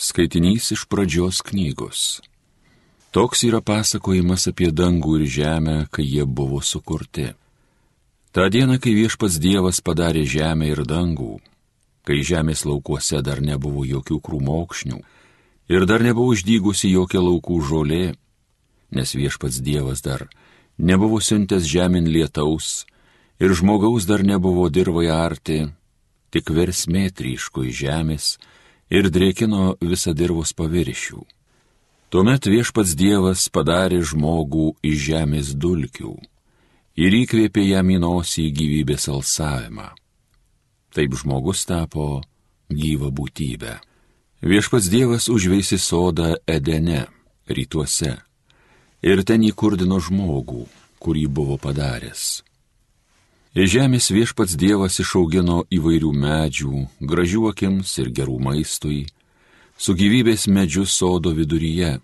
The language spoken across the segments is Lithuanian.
Skaitinys iš pradžios knygos. Toks yra pasakojimas apie dangų ir žemę, kai jie buvo sukurti. Ta diena, kai viešpats Dievas padarė žemę ir dangų, kai žemės laukuose dar nebuvo jokių krūmokšnių ir dar nebuvo uždygusi jokia laukų žolė, nes viešpats Dievas dar nebuvo siuntęs žemyn lietaus ir žmogaus dar nebuvo dirvoje arti, tik versmė tryško į žemės, ir drėkino visą dirvos paviršių. Tuomet viešpats Dievas padarė žmogų iš žemės dulkių ir įkvėpė jam į nosį gyvybės alsavimą. Taip žmogus tapo gyva būtybė. Viešpats Dievas užveisi sodą Edene, rytuose, ir ten įkurdino žmogų, kurį buvo padaręs. Iš žemės viešpats Dievas išaugino įvairių medžių, gražių akims ir gerų maistui, su gyvybės medžiu sodo viduryje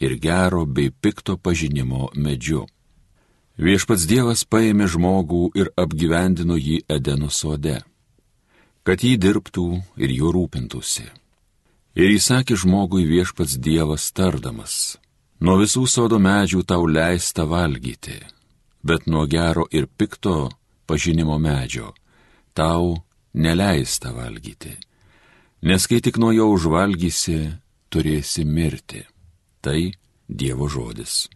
ir gero bei pikto pažinimo medžiu. Viešpats Dievas paėmė žmogų ir apgyvendino jį Edeno sode, kad jį dirbtų ir juo rūpintųsi. Ir įsakė žmogui viešpats Dievas tardamas, nuo visų sodo medžių tau leista valgyti, bet nuo gero ir pikto pažinimo medžio, tau neleista valgyti, nes kai tik nuo jo užvalgysi, turėsi mirti. Tai Dievo žodis.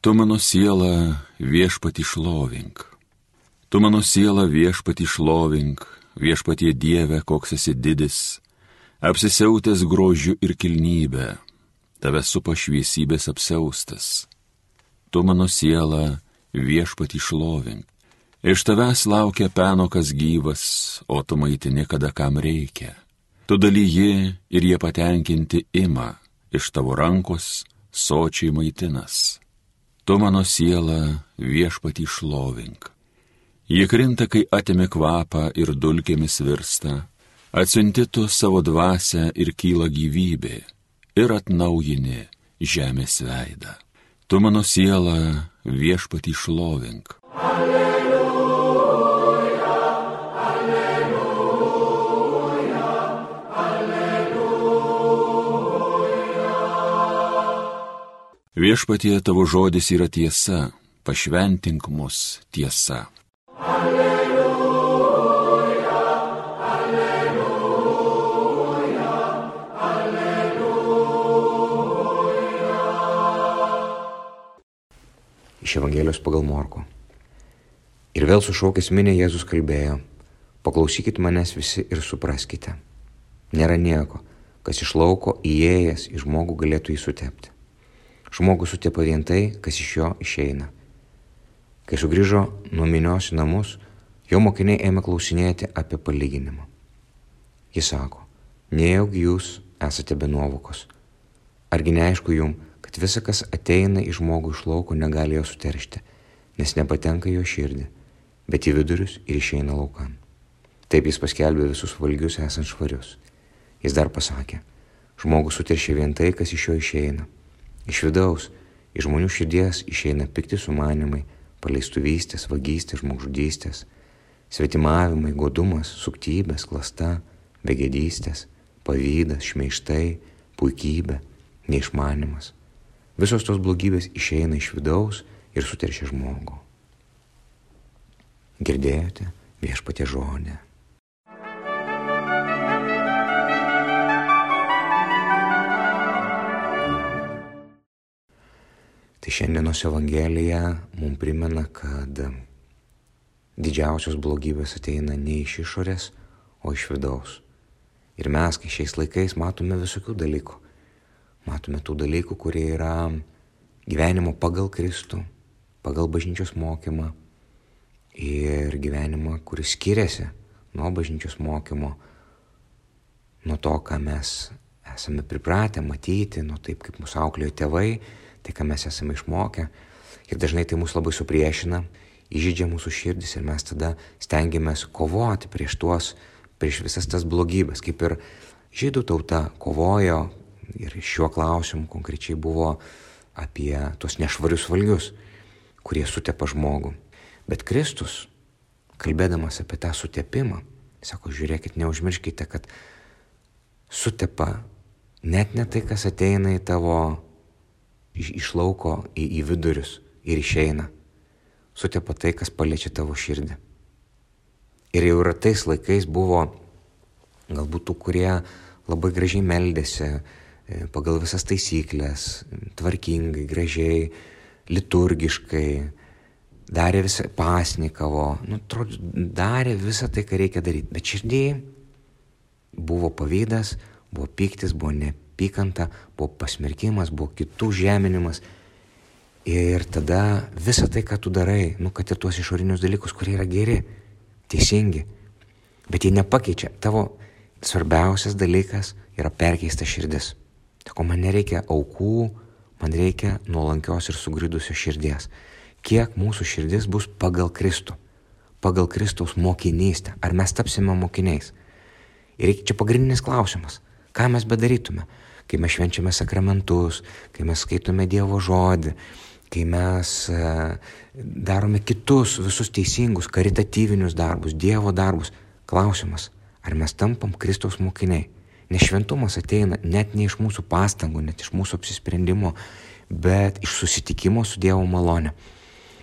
Tu mano siela viešpati šlovink. Tu mano siela viešpati šlovink, viešpatie Dieve, koks esi didis, apsisiautęs grožiu ir kilnybę tave supa šviesybės apseustas. Tu mano siela viešpati šlovink. Iš tavęs laukia penokas gyvas, o tu maitini, kada kam reikia. Tu dalyji ir jie patenkinti ima, iš tavo rankos sočiai maitinas. Tu mano siela viešpati šlovink. Jie krinta, kai atėmė kvapą ir dulkėmis virsta, atsiunti tu savo dvasę ir kyla gyvybė ir atnaujini žemės veidą. Tu mano siela viešpatį šlovink. Alleluja, alleluja, alleluja. Viešpatie tavo žodis yra tiesa, pašventink mus tiesa. Iš Evangelijos pagal Morko. Ir vėl sušaukęs minė Jėzus kalbėjo, paklausykit manęs visi ir supraskite. Nėra nieko, kas iš lauko įėjęs į žmogų galėtų jį sutepti. Žmogus sutepa vien tai, kas iš jo išeina. Kai sugrįžo nuo minios į namus, jo mokiniai ėmė klausinėti apie palyginimą. Jis sako, nejaugi jūs esate be nuovokos. Argi neaišku jums, kad visa, kas ateina į žmogų iš lauko, negali jo suteršti, nes nepatenka jo širdį, bet į vidurius ir išeina laukan. Taip jis paskelbė visus valgius esant švarius. Jis dar pasakė, žmogus suteršia vien tai, kas iš jo išeina. Iš vidaus, iš žmonių širdies išeina pikti sumanimai, paleistuvystės, vagystės, žmogžudystės, svetimavimai, godumas, suktybės, klasta, begėdystės, pavydas, šmeištai, puikybė, neišmanimas. Visos tos blogybės išeina iš vidaus ir suteršia žmogų. Girdėjote viešpatė žodė. Tai šiandienos Evangelija mums primena, kad didžiausios blogybės ateina ne iš išorės, o iš vidaus. Ir mes, kai šiais laikais matome visokių dalykų, matome tų dalykų, kurie yra gyvenimo pagal Kristų, pagal bažnyčios mokymą ir gyvenimą, kuris skiriasi nuo bažnyčios mokymo, nuo to, ką mes esame pripratę matyti, nuo taip, kaip mūsų auklėjo tėvai, tai, ką mes esame išmokę. Ir dažnai tai mus labai supriešina, įžydžia mūsų širdis ir mes tada stengiamės kovoti prieš tuos, prieš visas tas blogybės, kaip ir žydų tauta kovojo Ir šiuo klausimu konkrečiai buvo apie tuos nešvarius valgius, kurie sutepa žmogų. Bet Kristus kalbėdamas apie tą sutepimą, sako, žiūrėkit, neužmirškite, kad sutepa net ne tai, kas ateina į tavo iš, iš lauko į, į vidurius ir išeina. Sutepa tai, kas paliečia tavo širdį. Ir jau yra tais laikais buvo galbūt tų, kurie labai gražiai meldėsi pagal visas taisyklės, tvarkingai, gražiai, liturgiškai, darė visą pasnikavo, nu, atrodo, darė visą tai, ką reikia daryti. Bet širdį buvo pavydas, buvo piktis, buvo neapykanta, buvo pasmerkimas, buvo kitų žeminimas. Ir tada visą tai, ką tu darai, nu, kad ir tuos išorinius dalykus, kurie yra geri, teisingi, bet jie nepakeičia. Tavo svarbiausias dalykas yra perkeista širdis. Sako, man nereikia aukų, man reikia nuolankios ir sugridusios širdies kiek mūsų širdis bus pagal Kristų, pagal Kristaus mokinystę, ar mes tapsime mokiniais. Ir čia pagrindinis klausimas, ką mes bedarytume, kai mes švenčiame sakramentus, kai mes skaitome Dievo žodį, kai mes e, darome kitus visus teisingus, karitatyvinius darbus, Dievo darbus. Klausimas, ar mes tampam Kristaus mokiniai. Nes šventumas ateina net ne iš mūsų pastangų, net iš mūsų apsisprendimo, bet iš susitikimo su Dievo malone.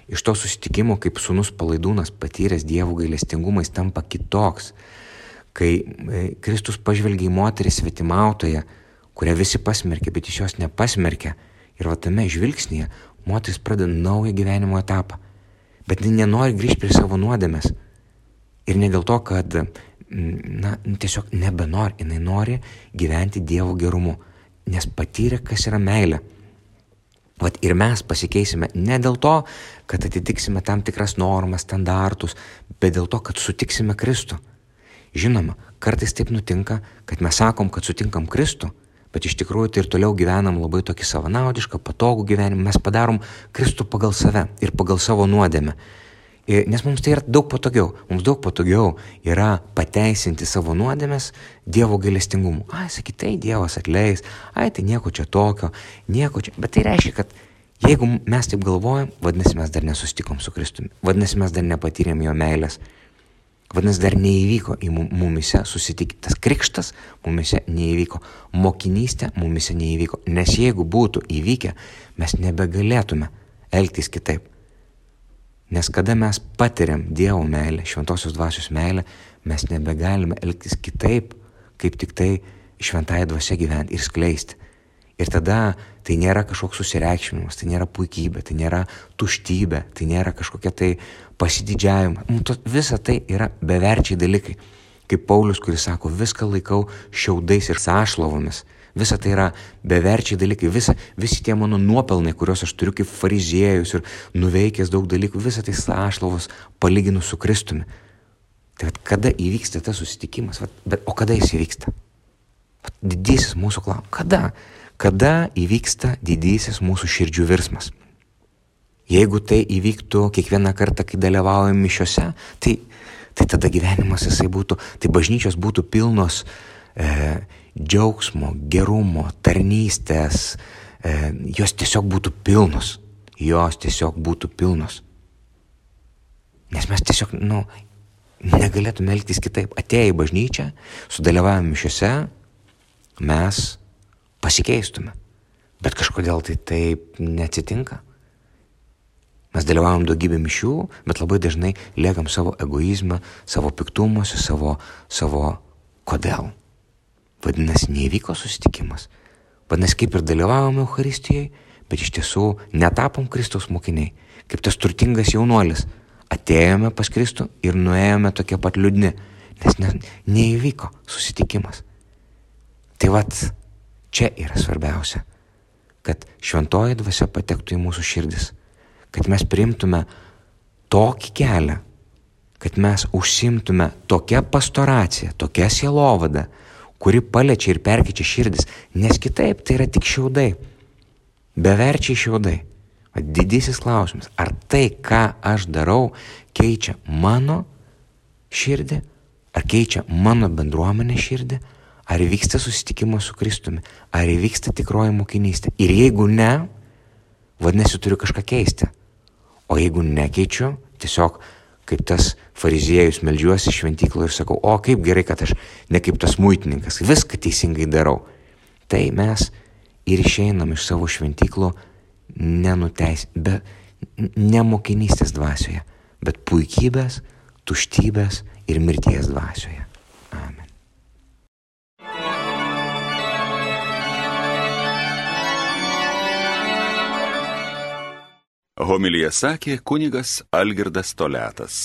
Iš to susitikimo, kaip sunus palaidūnas patyręs dievų gailestingumą, jis tampa kitoks. Kai e, Kristus pažvelgia į moterį svetimautoje, kurią visi pasmerkė, bet iš jos nepasmerkė. Ir va tame žvilgsnėje moteris pradeda naują gyvenimo etapą. Bet ji nenori grįžti prie savo nuodėmės. Ir ne dėl to, kad, na, tiesiog nebenori, jinai nori gyventi Dievo gerumu, nes patyrė, kas yra meilė. Vat ir mes pasikeisime ne dėl to, kad atitiksime tam tikras normas, standartus, bet dėl to, kad sutiksime Kristų. Žinoma, kartais taip nutinka, kad mes sakom, kad sutinkam Kristų, bet iš tikrųjų tai ir toliau gyvenam labai tokį savanaudišką, patogų gyvenimą, mes padarom Kristų pagal save ir pagal savo nuodėmę. Nes mums tai yra daug patogiau. Mums daug patogiau yra pateisinti savo nuodėmės Dievo gailestingumu. Ai, sakytai, Dievas atleis, ai, tai nieko čia tokio, nieko čia. Bet tai reiškia, kad jeigu mes taip galvojam, vadinasi, mes dar nesustikom su Kristumi. Vadinasi, mes dar nepatyrėm jo meilės. Vadinasi, dar neįvyko į mumise susitiktas krikštas, mumise neįvyko, mokinystė mumise neįvyko. Nes jeigu būtų įvykę, mes nebegalėtume elgtis kitaip. Nes kada mes patiriam Dievo meilę, šventosios dvasios meilę, mes nebegalime elgtis kitaip, kaip tik tai šventąją dvasę gyventi ir skleisti. Ir tada tai nėra kažkoks susireikšminimas, tai nėra puikybė, tai nėra tuštybė, tai nėra kažkokia tai pasididžiavimas. Nu, visa tai yra beverčiai dalykai. Kaip Paulius, kuris sako, viską laikau šiaudais ir sąšlovomis. Visa tai yra beverčiai dalykai, visa, visi tie mano nuopelnai, kuriuos aš turiu kaip fariziejus ir nuveikęs daug dalykų, visa tai sąšlovos palyginu su Kristumi. Tai vat, kada įvyksta tas susitikimas, vat, bet, o kada jis įvyksta? Vat, didysis mūsų klausimas. Kada? Kada įvyksta didysis mūsų širdžių virsmas? Jeigu tai įvyktų kiekvieną kartą, kai dalyvaujam mišiuose, tai, tai tada gyvenimas jisai būtų, tai bažnyčios būtų pilnos e, džiaugsmo, gerumo, tarnystės, e, jos tiesiog būtų pilnos. Jos tiesiog būtų pilnos. Nes mes tiesiog, nu, negalėtume elgtis kitaip. Atėję į bažnyčią, sudalyvavę mišiuose, mes pasikeistume. Bet kažkodėl tai taip neatsitinka. Mes dalyvavom daugybę mišių, bet labai dažnai liekam savo egoizmą, savo piktumuose, savo, savo kodėl. Vadinasi, neįvyko susitikimas. Vadinasi, kaip ir dalyvavome Euharistijoje, bet iš tiesų netapom Kristaus mokiniai. Kaip tas turtingas jaunuolis. Atėjome pas Kristų ir nuėjome tokie pat liūdni, nes ne, neįvyko susitikimas. Tai vad, čia yra svarbiausia, kad šventoji dvasia patektų į mūsų širdis, kad mes priimtume tokį kelią, kad mes užsimtume tokią pastoraciją, tokią sielovadą, kuri paliečia ir perkeičia širdis, nes kitaip tai yra tik šiaudai. Beverčiai šiaudai. Didysis klausimas, ar tai, ką aš darau, keičia mano širdį, ar keičia mano bendruomenę širdį, ar vyksta susitikimas su Kristumi, ar įvyksta tikroji mokinystė. Ir jeigu ne, vadinasi, turiu kažką keisti. O jeigu nekeičiu, tiesiog kaip tas fariziejus melžiuosi šventykloje ir sakau, o kaip gerai, kad aš ne kaip tas muitininkas, viską teisingai darau. Tai mes ir išeinam iš savo šventyklo nenuteis, be nemokinystės dvasioje, bet puikybės, tuštybės ir mirties dvasioje. Homilija sakė kunigas Algirdas Toletas.